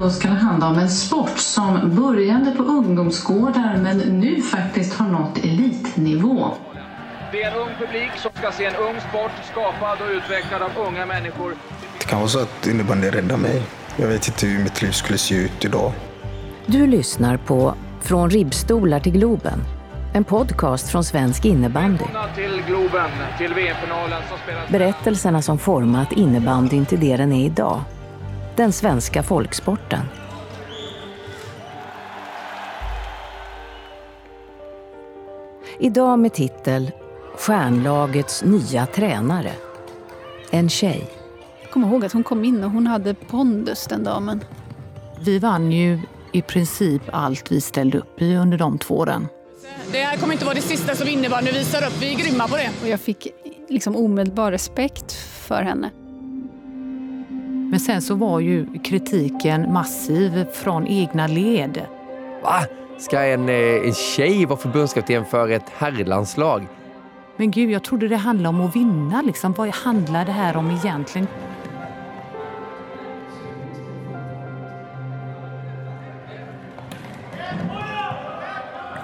Då ska det handla om en sport som började på ungdomsgårdar men nu faktiskt har nått elitnivå. Det är en ung publik som ska se en ung sport skapad och utvecklad av unga människor. Det kan vara så att innebandy räddar mig. Jag vet inte hur mitt liv skulle se ut idag. Du lyssnar på Från ribbstolar till Globen. En podcast från svensk innebandy. Till Globen, till som spelas... Berättelserna som format innebandyn till det den är idag. Den svenska folksporten. Idag med titel Stjärnlagets nya tränare. En tjej. Jag kommer ihåg att hon kom in och hon hade pondus den damen. Vi vann ju i princip allt vi ställde upp i under de två åren. Det här kommer inte vara det sista som innebandy visar upp. Vi är grymma på det. Och jag fick liksom omedelbar respekt för henne. Men sen så var ju kritiken massiv från egna led. Va? Ska en, eh, en tjej vara förbundskapten för ett herrlandslag? Men gud, jag trodde det handlade om att vinna. Liksom. Vad handlar det här om egentligen?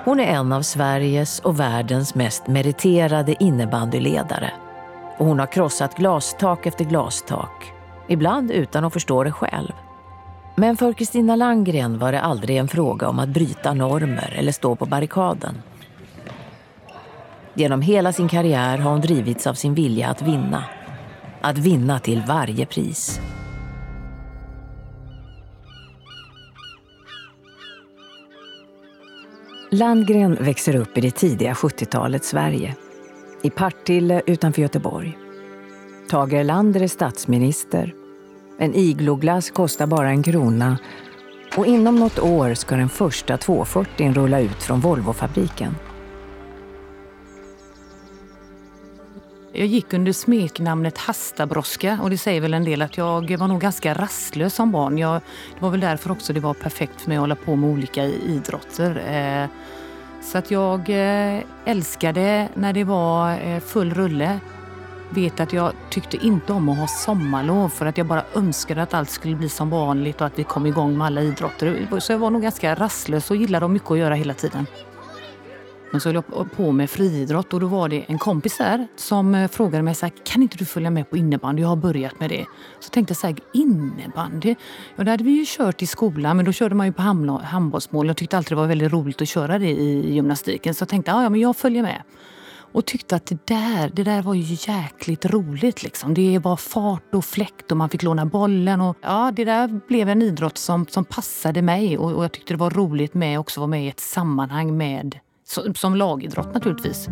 Hon är en av Sveriges och världens mest meriterade innebandyledare. Och hon har krossat glastak efter glastak. Ibland utan att förstå det själv. Men för Kristina Langgren var det aldrig en fråga om att bryta normer eller stå på barrikaden. Genom hela sin karriär har hon drivits av sin vilja att vinna. Att vinna till varje pris. Landgren växer upp i det tidiga 70-talets Sverige. I Partille utanför Göteborg. Tage Erlander är statsminister. En igloglass kostar bara en krona och inom något år ska den första 240 rulla ut från Volvofabriken. Jag gick under smeknamnet Hastabroska och det säger väl en del att jag var nog ganska rastlös som barn. Jag, det var väl därför också det var perfekt för mig att hålla på med olika idrotter. Eh, så att jag eh, älskade när det var eh, full rulle. Vet att jag tyckte inte om att ha sommarlov för att jag bara önskade att allt skulle bli som vanligt och att vi kom igång med alla idrotter. Så jag var nog ganska rastlös och gillade mycket att göra hela tiden. Men så höll jag på med friidrott och då var det en kompis där som eh, frågade mig så här, kan inte du följa med på innebandy? Jag har börjat med det. Så tänkte jag så här, innebandy? Ja, det hade vi ju kört i skolan men då körde man ju på handbollsmål. Jag tyckte alltid det var väldigt roligt att köra det i gymnastiken så jag tänkte, ja men jag följer med. Och tyckte att det där, det där var ju jäkligt roligt. Liksom. Det var fart och fläkt och man fick låna bollen. Och, ja, det där blev en idrott som, som passade mig och, och jag tyckte det var roligt med också vara med i ett sammanhang med som lagidrott naturligtvis.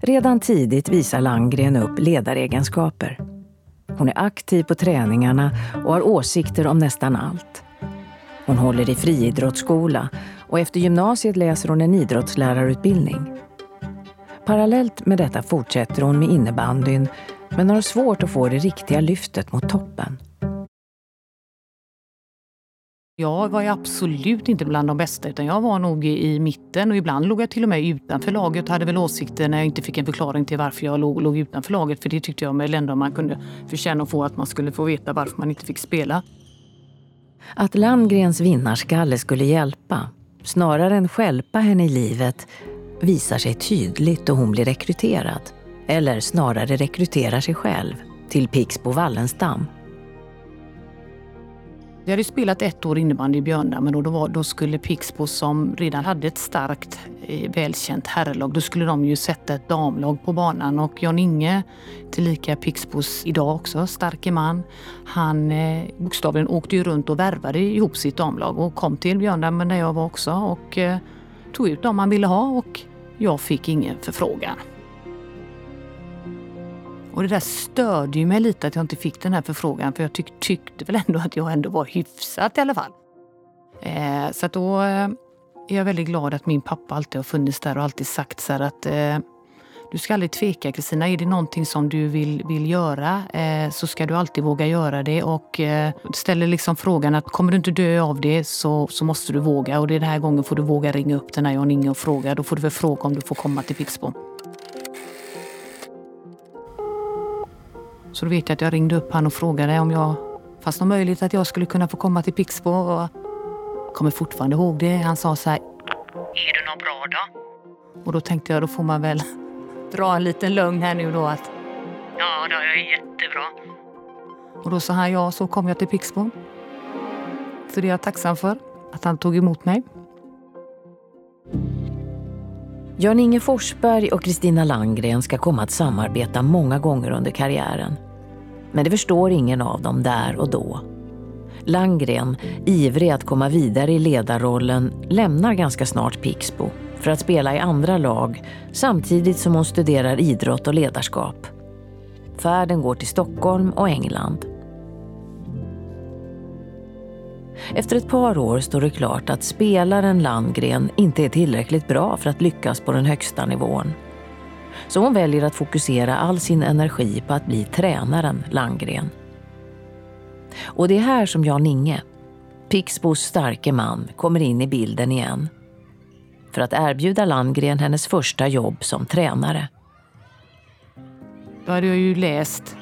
Redan tidigt visar Landgren upp ledaregenskaper. Hon är aktiv på träningarna och har åsikter om nästan allt. Hon håller i friidrottsskola och efter gymnasiet läser hon en idrottslärarutbildning. Parallellt med detta fortsätter hon med innebandyn men har svårt att få det riktiga lyftet mot toppen. Jag var absolut inte bland de bästa utan jag var nog i mitten och ibland låg jag till och med utanför laget och hade väl åsikter när jag inte fick en förklaring till varför jag låg, låg utanför laget. För det tyckte jag väl ändå man kunde förtjäna att få att man skulle få veta varför man inte fick spela. Att Landgrens vinnarskalle skulle hjälpa, snarare än skälpa henne i livet, visar sig tydligt då hon blir rekryterad. Eller snarare rekryterar sig själv till Pixbo Wallenstam. Jag hade spelat ett år innebandy i Björndammen och då, var, då skulle Pixbo som redan hade ett starkt, eh, välkänt herrlag, då skulle de ju sätta ett damlag på banan. Och Jan Inge, tillika Pixbos idag också, starke man, han eh, bokstavligen åkte ju runt och värvade ihop sitt damlag och kom till Björndammen där jag var också. Och eh, tog ut dem han ville ha och jag fick ingen förfrågan. Och det där störde ju mig lite att jag inte fick den här förfrågan för jag tyck, tyckte väl ändå att jag ändå var hyfsat i alla fall. Eh, så att då eh, är jag väldigt glad att min pappa alltid har funnits där och alltid sagt så här att eh, du ska aldrig tveka Kristina. Är det någonting som du vill, vill göra eh, så ska du alltid våga göra det. Och eh, ställer liksom frågan att kommer du inte dö av det så, så måste du våga. Och det är den här gången får du våga ringa upp den här Jan-Inge och fråga. Då får du väl fråga om du får komma till Pixbo. Så då vet jag att jag ringde upp han och frågade om jag fanns någon möjlighet att jag skulle kunna få komma till Pixbo. Och kommer fortfarande ihåg det. Han sa så här. Är du något bra då? Och då tänkte jag, då får man väl dra en liten lögn här nu då att ja, då, jag är jättebra. Och då sa han ja, så kom jag till Pixbo. Så det är jag tacksam för, att han tog emot mig. Jan-Inge Forsberg och Kristina Landgren ska komma att samarbeta många gånger under karriären. Men det förstår ingen av dem där och då. Landgren, ivrig att komma vidare i ledarrollen, lämnar ganska snart Pixbo för att spela i andra lag samtidigt som hon studerar idrott och ledarskap. Färden går till Stockholm och England. Efter ett par år står det klart att spelaren Landgren inte är tillräckligt bra för att lyckas på den högsta nivån. Så hon väljer att fokusera all sin energi på att bli tränaren Landgren. Och det är här som Jan Inge, Pixbos starke man, kommer in i bilden igen. För att erbjuda Landgren hennes första jobb som tränare. Då hade jag ju läst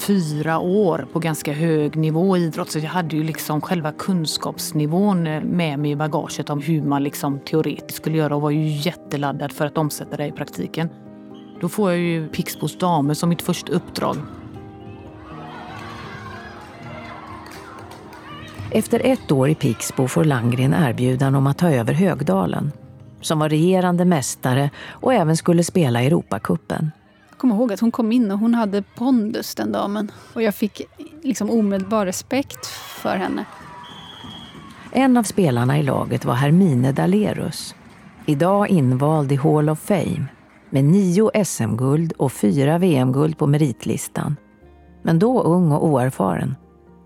fyra år på ganska hög nivå i idrott. Så jag hade ju liksom själva kunskapsnivån med mig i bagaget om hur man liksom teoretiskt skulle göra och var ju jätteladdad för att omsätta det i praktiken. Då får jag ju Pixbos damer som mitt första uppdrag. Efter ett år i Pixbo får Langren erbjudan om att ta över Högdalen som var regerande mästare och även skulle spela Europacupen. Jag kommer ihåg att hon kom in och hon hade pondus den damen. Och jag fick liksom omedelbar respekt för henne. En av spelarna i laget var Hermine Dalerus. Idag invald i Hall of Fame med nio SM-guld och fyra VM-guld på meritlistan. Men då ung och oerfaren,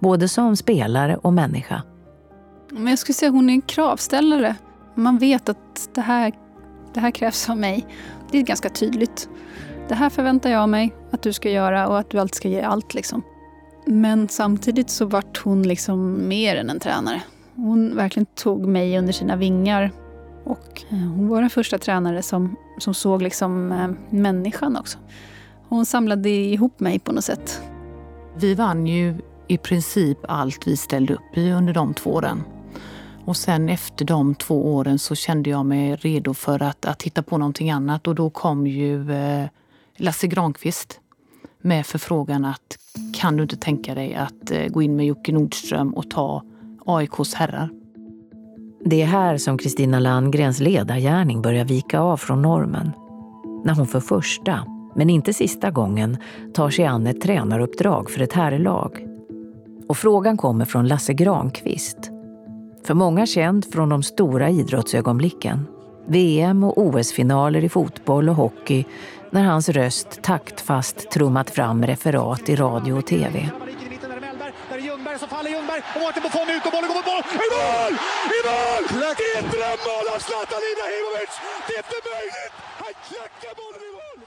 både som spelare och människa. Men jag skulle säga att hon är en kravställare. Man vet att det här, det här krävs av mig. Det är ganska tydligt. Det här förväntar jag mig att du ska göra och att du alltid ska ge allt. Liksom. Men samtidigt så vart hon liksom mer än en tränare. Hon verkligen tog mig under sina vingar. Och eh, hon var den första tränare som, som såg liksom eh, människan också. Hon samlade ihop mig på något sätt. Vi vann ju i princip allt vi ställde upp i under de två åren. Och sen efter de två åren så kände jag mig redo för att, att hitta på någonting annat och då kom ju eh, Lasse Granqvist med förfrågan att kan du inte tänka dig att eh, gå in med Jocke Nordström och ta AIKs herrar? Det är här som Kristina Landgrens ledargärning börjar vika av från normen. När hon för första, men inte sista gången, tar sig an ett tränaruppdrag för ett herrlag. Och frågan kommer från Lasse Granqvist. För många känd från de stora idrottsögonblicken. VM och OS-finaler i fotboll och hockey när hans röst taktfast trummat fram referat i radio och tv. Ljungberg som faller Ljungberg och Mårten Buffon ut och bollen går mot mål. I mål! I mål! Det är ett drömmål av Zlatan Ibrahimovic! Det är inte möjligt! Han klackar bollen i mål!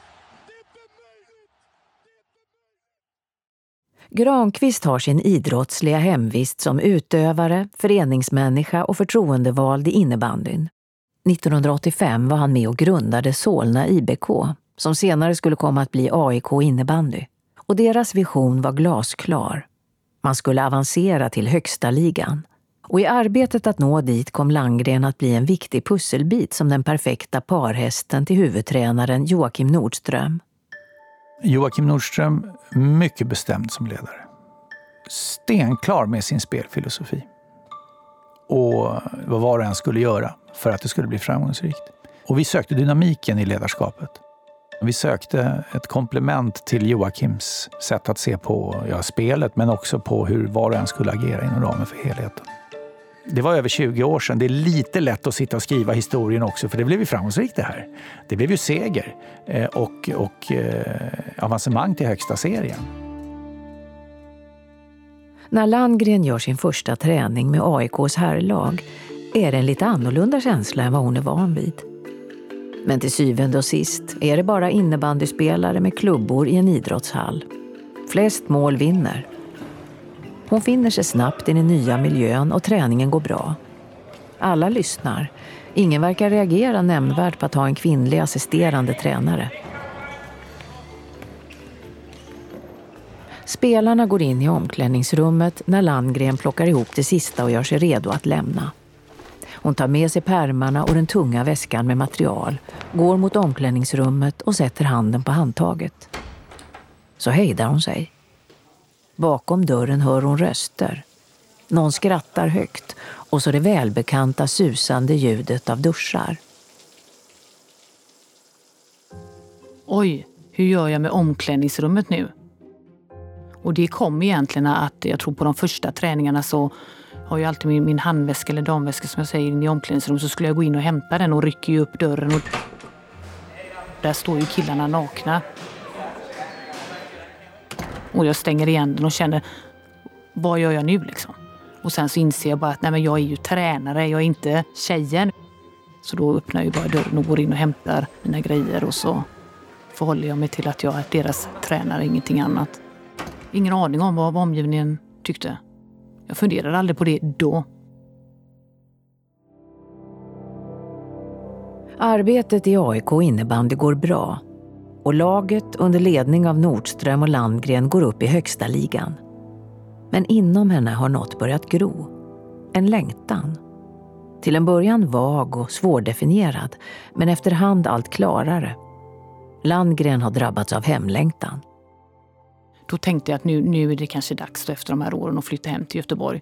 Granqvist har sin idrottsliga hemvist som utövare, föreningsmänniska och förtroendevald i innebandyn. 1985 var han med och grundade Solna IBK, som senare skulle komma att bli AIK innebandy. Och deras vision var glasklar. Man skulle avancera till högsta ligan. Och i arbetet att nå dit kom Langgren att bli en viktig pusselbit som den perfekta parhästen till huvudtränaren Joakim Nordström. Joakim Nordström, mycket bestämd som ledare. Stenklar med sin spelfilosofi. Och vad var och en skulle göra för att det skulle bli framgångsrikt. Och vi sökte dynamiken i ledarskapet. Vi sökte ett komplement till Joakims sätt att se på ja, spelet, men också på hur var och en skulle agera inom ramen för helheten. Det var över 20 år sedan. Det är lite lätt att sitta och skriva historien också, för det blev ju framgångsrikt det här. Det blev ju seger eh, och, och eh, avancemang till högsta serien. När Landgren gör sin första träning med AIKs herrlag är det en lite annorlunda känsla än vad hon är van vid. Men till syvende och sist är det bara innebandyspelare med klubbor i en idrottshall. Flest mål vinner. Hon finner sig snabbt i den nya miljön och träningen går bra. Alla lyssnar. Ingen verkar reagera nämnvärt på att ha en kvinnlig assisterande tränare. Spelarna går in i omklädningsrummet när Landgren plockar ihop det sista och gör sig redo att lämna. Hon tar med sig pärmarna och den tunga väskan med material, går mot omklädningsrummet och sätter handen på handtaget. Så hejdar hon sig. Bakom dörren hör hon röster. Någon skrattar högt och så det välbekanta susande ljudet av duschar. Oj, hur gör jag med omklädningsrummet nu? Och det kom egentligen att jag tror på de första träningarna så har jag alltid min, min handväska eller damväska som jag säger in i omklädningsrummet så skulle jag gå in och hämta den och rycker ju upp dörren och där står ju killarna nakna. Och jag stänger igen den och känner, vad gör jag nu liksom? Och sen så inser jag bara att nej men jag är ju tränare, jag är inte tjejen. Så då öppnar jag bara dörren och går in och hämtar mina grejer och så förhåller jag mig till att jag är deras tränare, ingenting annat. Ingen aning om vad omgivningen tyckte. Jag funderade aldrig på det då. Arbetet i AIK innebandy går bra och laget under ledning av Nordström och Landgren går upp i högsta ligan. Men inom henne har något börjat gro. En längtan. Till en början vag och svårdefinierad, men efterhand allt klarare. Landgren har drabbats av hemlängtan. Då tänkte jag att nu, nu är det kanske dags då efter de här åren att flytta hem till Göteborg.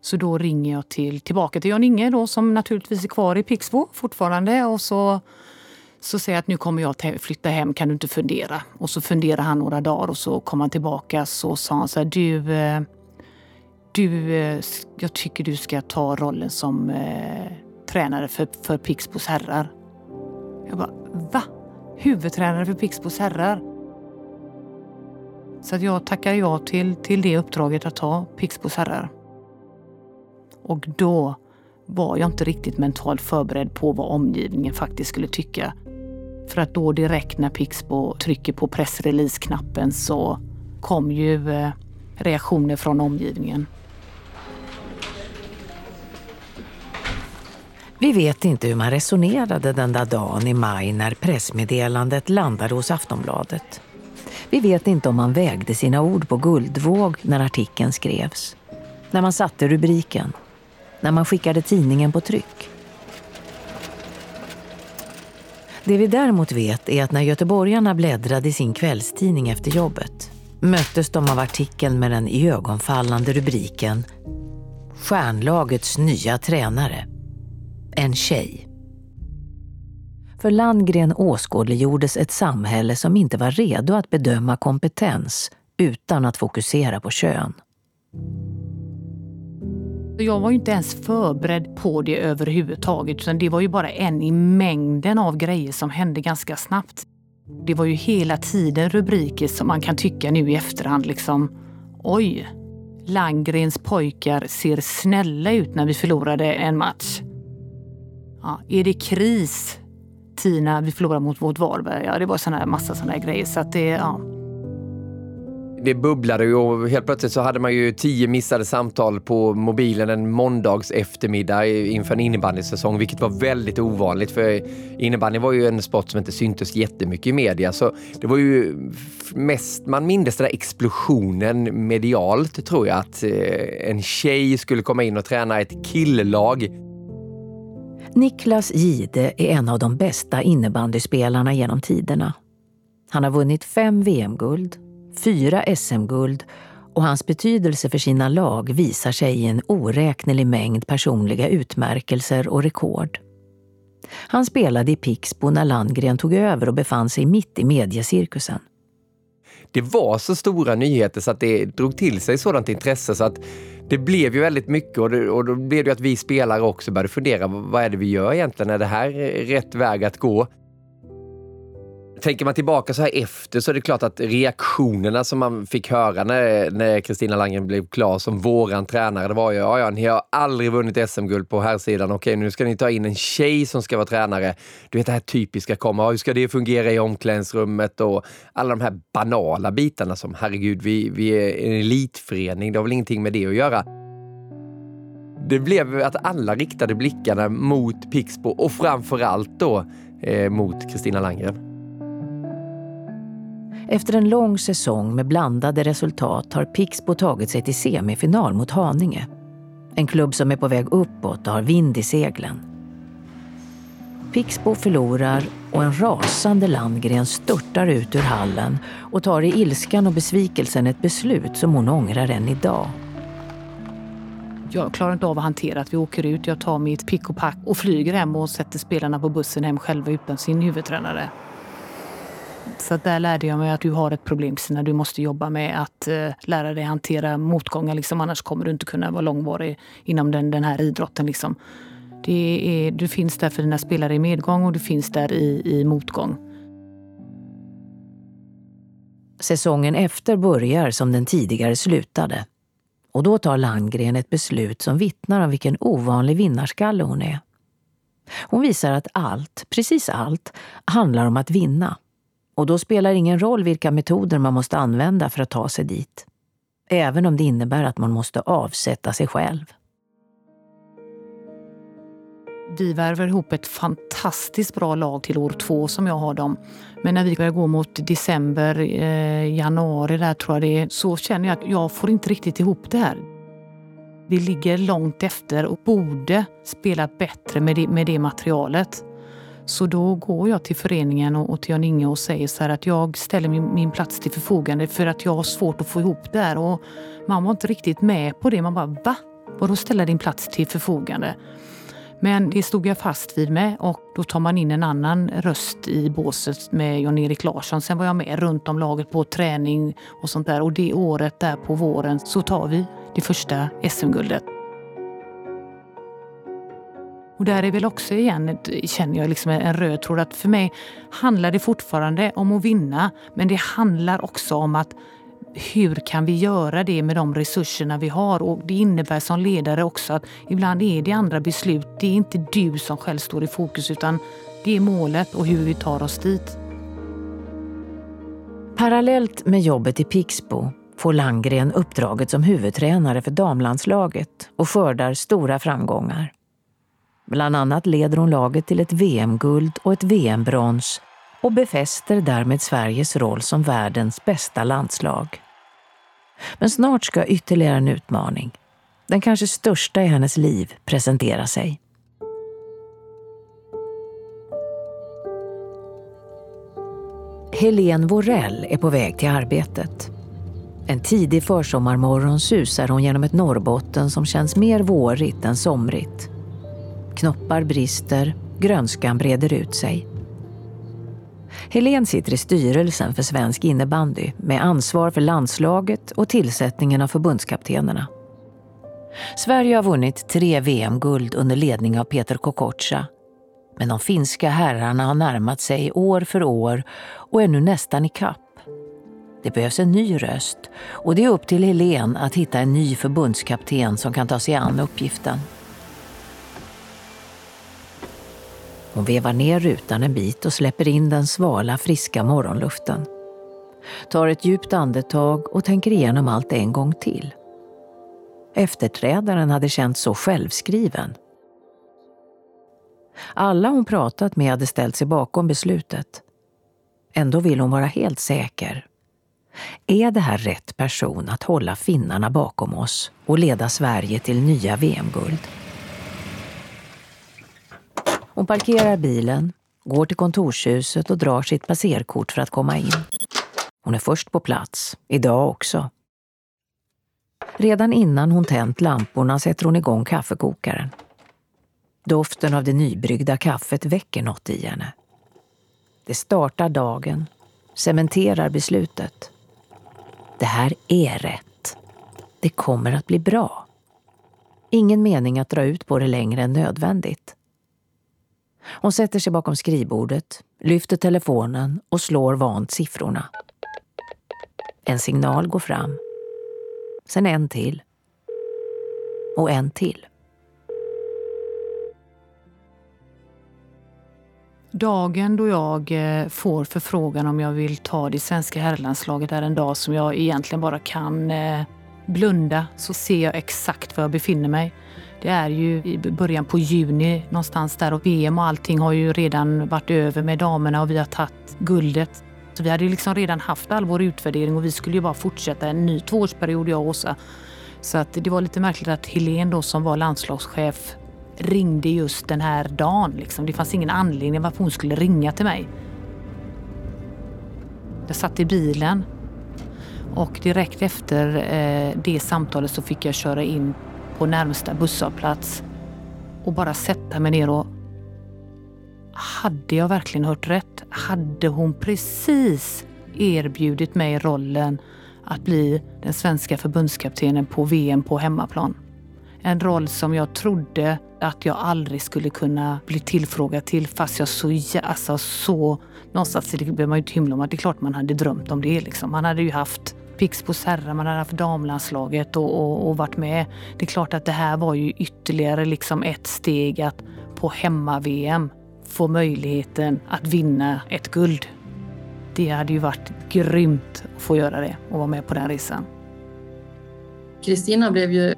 Så då ringer jag till, tillbaka till Jan-Inge då, som naturligtvis är kvar i Pixbo fortfarande. Och så, så säger jag att nu kommer jag flytta hem, kan du inte fundera? Och så funderar han några dagar och så kom han tillbaka så sa han så här, du, eh, du, eh, jag tycker du ska ta rollen som eh, tränare för, för Pixbos herrar. Jag bara, va? Huvudtränare för Pixbos herrar? Så att jag tackar ja till, till det uppdraget att ta Pixbos herrar. Och då var jag inte riktigt mentalt förberedd på vad omgivningen faktiskt skulle tycka. För att då direkt när Pixbo trycker på pressrelease-knappen så kom ju eh, reaktioner från omgivningen. Vi vet inte hur man resonerade den där dagen i maj när pressmeddelandet landade hos Aftonbladet. Vi vet inte om man vägde sina ord på guldvåg när artikeln skrevs. När man satte rubriken. När man skickade tidningen på tryck. Det vi däremot vet är att när göteborgarna bläddrade i sin kvällstidning efter jobbet möttes de av artikeln med den iögonfallande rubriken Stjärnlagets nya tränare. En tjej. För Landgren åskådliggjordes ett samhälle som inte var redo att bedöma kompetens utan att fokusera på kön. Alltså, jag var ju inte ens förberedd på det överhuvudtaget utan det var ju bara en i mängden av grejer som hände ganska snabbt. Det var ju hela tiden rubriker som man kan tycka nu i efterhand liksom Oj, Landgrens pojkar ser snälla ut när vi förlorade en match. Ja, är det kris Tina, vi förlorade mot, vårt Varberg. Ja, det var såna här, massa sådana grejer. Så att det, ja. Det bubblade ju och helt plötsligt så hade man ju tio missade samtal på mobilen en måndags eftermiddag inför en innebandysäsong, vilket var väldigt ovanligt för innebandy var ju en sport som inte syntes jättemycket i media. Så det var ju mest, man mindes den där explosionen medialt tror jag, att eh, en tjej skulle komma in och träna ett killag Niklas Gide är en av de bästa innebandyspelarna genom tiderna. Han har vunnit fem VM-guld, fyra SM-guld och hans betydelse för sina lag visar sig i en oräknelig mängd personliga utmärkelser och rekord. Han spelade i Pixbo när Landgren tog över och befann sig mitt i mediecirkusen det var så stora nyheter så att det drog till sig sådant intresse så att det blev ju väldigt mycket och, det, och då blev det att vi spelare också började fundera, vad är det vi gör egentligen? Är det här rätt väg att gå? Tänker man tillbaka så här efter så är det klart att reaktionerna som man fick höra när Kristina Langen blev klar som våran tränare, det var ju ja, ja, ni har aldrig vunnit SM-guld på här sidan. Okej, nu ska ni ta in en tjej som ska vara tränare. Du vet det här typiska komma, hur ska det fungera i omklädningsrummet och alla de här banala bitarna som herregud, vi, vi är en elitförening, det har väl ingenting med det att göra. Det blev att alla riktade blickarna mot Pixbo och framförallt då eh, mot Kristina Landgren. Efter en lång säsong med blandade resultat har Pixbo tagit sig till semifinal mot Haninge. En klubb som är på väg uppåt och har vind i seglen. Pixbo förlorar och en rasande Landgren störtar ut ur hallen och tar i ilskan och besvikelsen ett beslut som hon ångrar än idag. Jag klarar inte av att hantera att vi åker ut. Jag tar mitt pick och pack och flyger hem och sätter spelarna på bussen hem själva utan sin huvudtränare. Så där lärde jag mig att du har ett problem Kristina. Du måste jobba med att eh, lära dig hantera motgångar. Liksom. Annars kommer du inte kunna vara långvarig inom den, den här idrotten. Liksom. Det är, du finns där för dina spelare i medgång och du finns där i, i motgång. Säsongen efter börjar som den tidigare slutade. Och då tar Landgren ett beslut som vittnar om vilken ovanlig vinnarskalle hon är. Hon visar att allt, precis allt, handlar om att vinna. Och då spelar ingen roll vilka metoder man måste använda för att ta sig dit. Även om det innebär att man måste avsätta sig själv. Vi värver ihop ett fantastiskt bra lag till år två som jag har dem. Men när vi börjar gå mot december, eh, januari där tror jag det är, så känner jag att jag får inte riktigt ihop det här. Vi ligger långt efter och borde spela bättre med det, med det materialet. Så då går jag till föreningen och, och till Jan-Inge och säger så här att jag ställer min, min, plats till förfogande för att jag har svårt att få ihop det här. Och man var inte riktigt med på det. Man bara va? Vadå ställa din plats till förfogande? Men det stod jag fast vid med och då tar man in en annan röst i båset med Jan-Erik Larsson. Sen var jag med runt om laget på träning och sånt där och det året där på våren så tar vi det första SM-guldet. Och där är väl också igen, känner jag, liksom en röd tråd att för mig handlar det fortfarande om att vinna men det handlar också om att hur kan vi göra det med de resurserna vi har? Och Det innebär som ledare också att ibland är det andra beslut. Det är inte du som själv står i fokus utan det är målet och hur vi tar oss dit. Parallellt med jobbet i Pixbo får Langgren uppdraget som huvudtränare för damlandslaget och skördar stora framgångar. Bland annat leder hon laget till ett VM-guld och ett VM-brons och befäster därmed Sveriges roll som världens bästa landslag. Men snart ska ytterligare en utmaning, den kanske största i hennes liv, presentera sig. Helene Vorell är på väg till arbetet. En tidig försommarmorgon susar hon genom ett Norrbotten som känns mer vårigt än somrigt. Knoppar brister, grönskan breder ut sig. Helen sitter i styrelsen för svensk innebandy med ansvar för landslaget och tillsättningen av förbundskaptenerna. Sverige har vunnit tre VM-guld under ledning av Peter Kokocha. Men de finska herrarna har närmat sig år för år och är nu nästan i kapp. Det behövs en ny röst och det är upp till Helen att hitta en ny förbundskapten som kan ta sig an uppgiften. Hon vevar ner rutan en bit och släpper in den svala, friska morgonluften. Tar ett djupt andetag och tänker igenom allt en gång till. Efterträdaren hade känts så självskriven. Alla hon pratat med hade ställt sig bakom beslutet. Ändå vill hon vara helt säker. Är det här rätt person att hålla finnarna bakom oss och leda Sverige till nya VM-guld? Hon parkerar bilen, går till kontorshuset och drar sitt passerkort för att komma in. Hon är först på plats, idag också. Redan innan hon tänt lamporna sätter hon igång kaffekokaren. Doften av det nybryggda kaffet väcker något i henne. Det startar dagen, cementerar beslutet. Det här är rätt. Det kommer att bli bra. Ingen mening att dra ut på det längre än nödvändigt. Hon sätter sig bakom skrivbordet, lyfter telefonen och slår vant siffrorna. En signal går fram. Sen en till. Och en till. Dagen då jag eh, får förfrågan om jag vill ta det svenska herrlandslaget är en dag som jag egentligen bara kan eh, blunda så ser jag exakt var jag befinner mig. Det är ju i början på juni någonstans där och VM och allting har ju redan varit över med damerna och vi har tagit guldet. Så Vi hade ju liksom redan haft all vår utvärdering och vi skulle ju bara fortsätta en ny tvåårsperiod, jag och Åsa. Så att det var lite märkligt att Helene då som var landslagschef ringde just den här dagen. Liksom. Det fanns ingen anledning varför hon skulle ringa till mig. Jag satt i bilen och direkt efter eh, det samtalet så fick jag köra in på närmsta busshållplats och bara sätta mig ner och hade jag verkligen hört rätt? Hade hon precis erbjudit mig rollen att bli den svenska förbundskaptenen på VM på hemmaplan? En roll som jag trodde att jag aldrig skulle kunna bli tillfrågad till fast jag så, alltså så någonstans, behöver man ju inte hymla om, att det är klart man hade drömt om det. Liksom. Man hade ju haft Pixbo Serra, man hade haft damlandslaget och, och, och, varit med. Det är klart att det här var ju ytterligare liksom ett steg att på hemma-VM få möjligheten att vinna ett guld. Det hade ju varit grymt att få göra det och vara med på den resan. Kristina blev ju,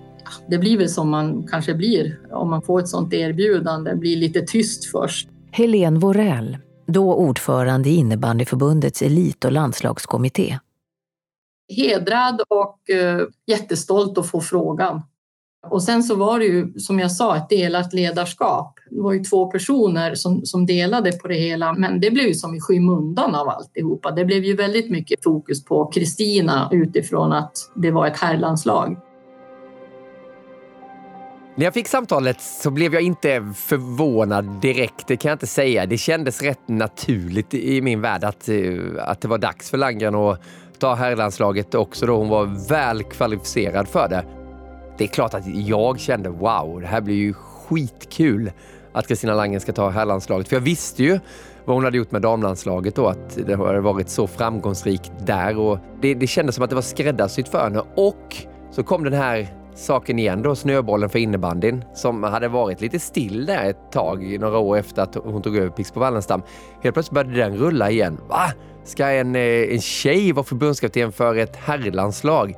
det blir väl som man kanske blir om man får ett sånt erbjudande, blir lite tyst först. Helene Vorell, då ordförande i innebandyförbundets elit och landslagskommitté. Hedrad och eh, jättestolt att få frågan. Och sen så var det ju, som jag sa, ett delat ledarskap. Det var ju två personer som, som delade på det hela, men det blev ju som i skymundan av alltihopa. Det blev ju väldigt mycket fokus på Kristina utifrån att det var ett herrlandslag. När jag fick samtalet så blev jag inte förvånad direkt, det kan jag inte säga. Det kändes rätt naturligt i min värld att, eh, att det var dags för Landgren att ta herrlandslaget också då hon var väl kvalificerad för det. Det är klart att jag kände wow, det här blir ju skitkul att Kristina Langen ska ta herrlandslaget. För jag visste ju vad hon hade gjort med damlandslaget då, att det hade varit så framgångsrikt där. Och det, det kändes som att det var skräddarsytt för henne. Och så kom den här saken igen då, snöbollen för innebandyn som hade varit lite still där ett tag, några år efter att hon tog över Pixbo Wallenstam. Helt plötsligt började den rulla igen. Va? Ska en, eh, en tjej vara förbundskapten för ett herrlandslag?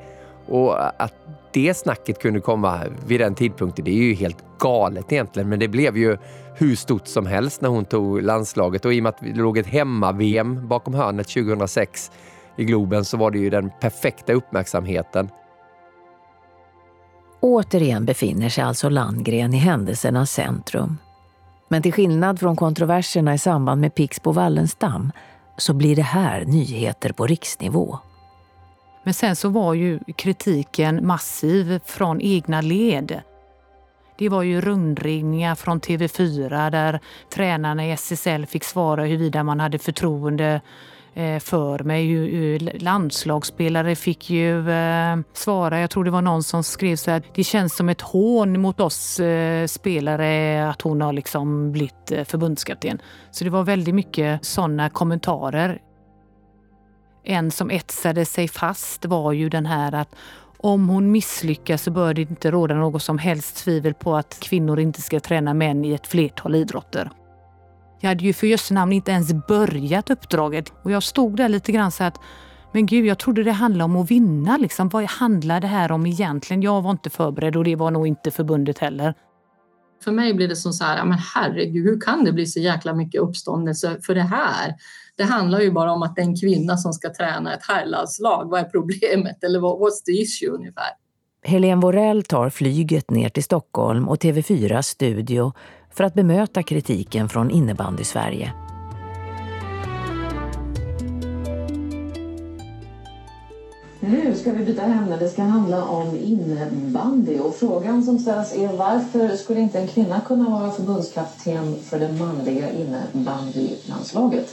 Och att det snacket kunde komma vid den tidpunkten, det är ju helt galet egentligen. Men det blev ju hur stort som helst när hon tog landslaget. Och i och med att det låg ett hemma-VM bakom hörnet 2006 i Globen så var det ju den perfekta uppmärksamheten. Återigen befinner sig alltså Landgren i händelsernas centrum. Men till skillnad från kontroverserna i samband med Pixbo Wallenstam så blir det här nyheter på riksnivå. Men sen så var ju kritiken massiv från egna led. Det var ju rundringningar från TV4 där tränarna i SSL fick svara huruvida man hade förtroende Eh, för mig. Landslagsspelare fick ju eh, svara. Jag tror det var någon som skrev så här. Det känns som ett hån mot oss eh, spelare att hon har liksom blivit förbundskapten. Så det var väldigt mycket sådana kommentarer. En som etsade sig fast var ju den här att om hon misslyckas så bör det inte råda något som helst tvivel på att kvinnor inte ska träna män i ett flertal idrotter. Jag hade ju för jösse namn inte ens börjat uppdraget och jag stod där lite grann så att men gud, jag trodde det handlade om att vinna. Liksom. Vad handlar det här om egentligen? Jag var inte förberedd och det var nog inte förbundet heller. För mig blir det som så här, men herregud, hur kan det bli så jäkla mycket uppståndelse för det här? Det handlar ju bara om att det är en kvinna som ska träna ett herrlandslag. Vad är problemet? Eller what's the issue ungefär? Helene Vorell tar flyget ner till Stockholm och TV4s studio för att bemöta kritiken från innebandy-Sverige. Nu ska vi byta ämne. Det ska handla om innebandy. Och frågan som ställs är varför skulle inte en kvinna kunna vara förbundskapten för det manliga innebandylandslaget?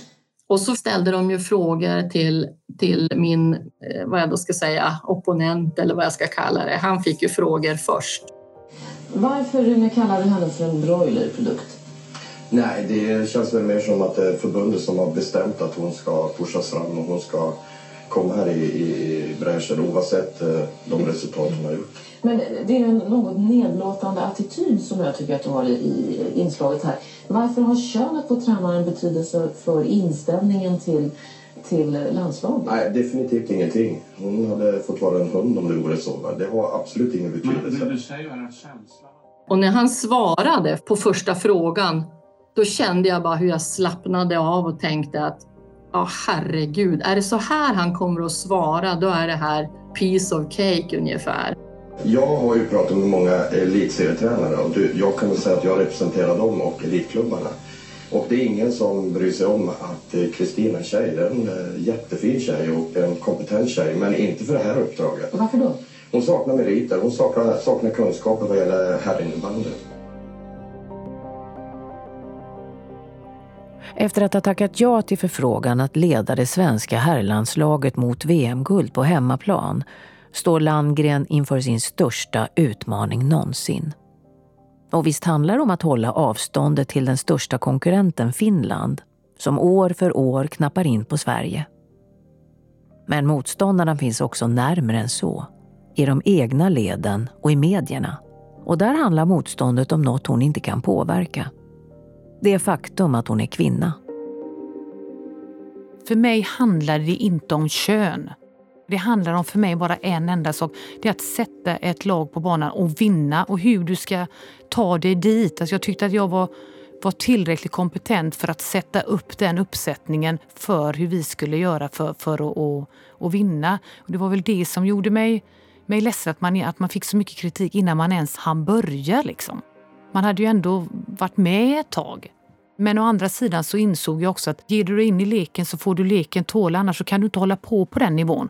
Och så ställde de ju frågor till, till min, eh, vad jag då ska säga, opponent eller vad jag ska kalla det. Han fick ju frågor först. Varför Rune kallar du henne för en broilerprodukt? Nej, det känns väl mer som att det är förbundet som har bestämt att hon ska pushas fram och hon ska komma här i, i bräschen oavsett eh, de resultat hon har gjort. Men det är en något nedlåtande attityd som jag tycker att du har i inslaget här. Varför har könet på tränaren betydelse för inställningen till, till landslaget? Nej, definitivt ingenting. Hon hade fått vara en hund om det vore så. Det har absolut ingen betydelse. Men, du säger en känsla. Och när han svarade på första frågan, då kände jag bara hur jag slappnade av och tänkte att Ja, herregud. Är det så här han kommer att svara, då är det här piece of cake ungefär. Jag har ju pratat med många elitserietränare och jag kan väl säga att jag representerar dem och elitklubbarna. Och det är ingen som bryr sig om att Kristina är tjej. Det är en eh, jättefin tjej och en kompetent tjej, men inte för det här uppdraget. Varför då? Hon saknar meriter, hon saknar, saknar kunskaper vad gäller herrinnebandy. Efter att ha tackat ja till förfrågan att leda det svenska herrlandslaget mot VM-guld på hemmaplan står Landgren inför sin största utmaning någonsin. Och visst handlar det om att hålla avståndet till den största konkurrenten Finland som år för år knappar in på Sverige. Men motståndarna finns också närmare än så. I de egna leden och i medierna. Och där handlar motståndet om något hon inte kan påverka. Det faktum att hon är kvinna. För mig handlar det inte om kön. Det handlar om för mig bara en enda sak. Det är att sätta ett lag på banan och vinna och hur du ska ta dig dit. Alltså jag tyckte att jag var, var tillräckligt kompetent för att sätta upp den uppsättningen för hur vi skulle göra för, för att, och, och vinna. Och det var väl det som gjorde mig, mig ledsen, att man, att man fick så mycket kritik innan man ens hann börja. Liksom. Man hade ju ändå varit med ett tag. Men å andra sidan så insåg jag också att ger du dig in i leken så får du leken tåla, annars så kan du inte hålla på på den nivån.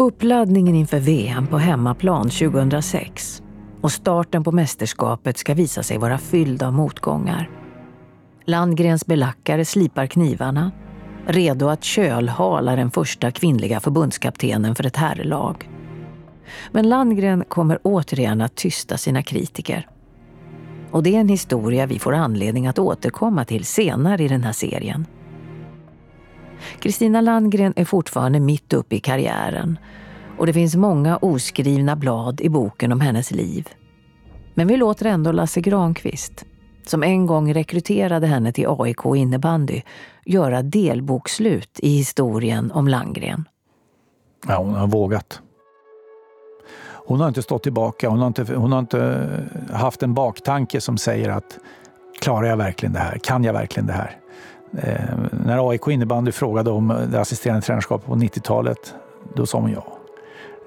Uppladdningen inför VM på hemmaplan 2006 och starten på mästerskapet ska visa sig vara fylld av motgångar. Landgrens belackare slipar knivarna, redo att kölhala den första kvinnliga förbundskaptenen för ett herrlag. Men Landgren kommer återigen att tysta sina kritiker. Och det är en historia vi får anledning att återkomma till senare i den här serien. Kristina Landgren är fortfarande mitt uppe i karriären och det finns många oskrivna blad i boken om hennes liv. Men vi låter ändå Lasse Granqvist, som en gång rekryterade henne till AIK innebandy, göra delbokslut i historien om Landgren. Ja, hon har vågat. Hon har inte stått tillbaka. Hon har inte, hon har inte haft en baktanke som säger att klarar jag verkligen det här? Kan jag verkligen det här? Eh, när AIK innebandy frågade om det assisterande tränarskapet på 90-talet, då sa hon ja.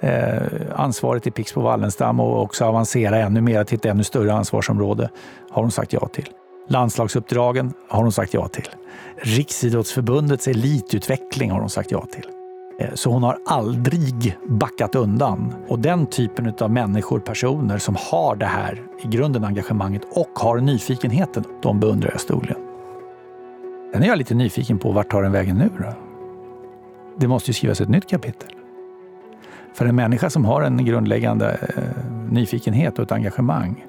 Eh, ansvaret i Pixbo Wallenstam och också avancera ännu mer till ett ännu större ansvarsområde har hon sagt ja till. Landslagsuppdragen har hon sagt ja till. Riksidrottsförbundets elitutveckling har hon sagt ja till. Eh, så hon har aldrig backat undan. Och den typen av människor, personer som har det här i grunden engagemanget och har nyfikenheten, de beundrar jag storligen. Sen är jag lite nyfiken på vart tar den vägen nu då? Det måste ju skrivas ett nytt kapitel. För en människa som har en grundläggande eh, nyfikenhet och ett engagemang,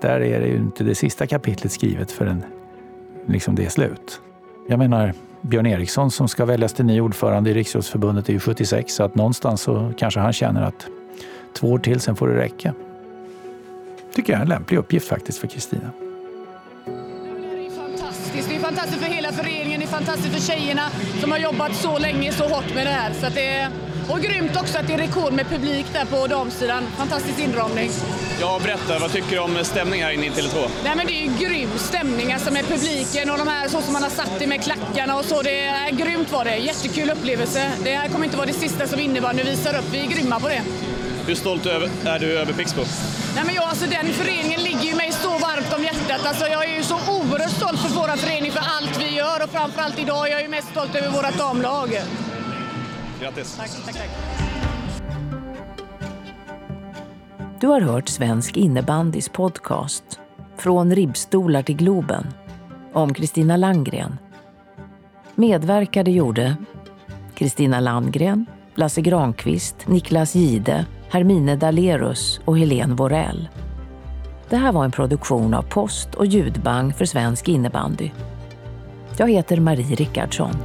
där är det ju inte det sista kapitlet skrivet förrän liksom det är slut. Jag menar, Björn Eriksson som ska väljas till ny ordförande i Riksidrottsförbundet är ju 76, så att någonstans så kanske han känner att två år till, sen får det räcka. Tycker jag är en lämplig uppgift faktiskt för Kristina fantastiskt för tjejerna som har jobbat så länge, så hårt med det här. Så det är, och grymt också att det är rekord med publik där på damsidan. Fantastisk inramning. Ja, berätta. Vad tycker du om stämningen här inne i Tele2? Nej, men det är ju grym stämning alltså med publiken och de här så som man har satt det med klackarna och så. Det är grymt var det. Jättekul upplevelse. Det här kommer inte vara det sista som innebandy visar upp. Vi är grymma på det. Hur stolt är du över Pixbo? Nej, men jag, alltså, den föreningen ligger ju mig så varmt om hjärtat. Alltså, jag är ju så oerhört stolt för vår förening, för allt vi gör och framförallt idag. Jag är ju mest stolt över vårt damlag. Grattis! Tack, tack, tack. Du har hört Svensk innebandys podcast Från ribbstolar till Globen om Kristina Landgren. Medverkade gjorde Kristina Landgren, Lasse Granqvist, Niklas Gide, Hermine Dalerus och Helene Vorell. Det här var en produktion av Post och ljudbang för svensk innebandy. Jag heter Marie Rickardsson.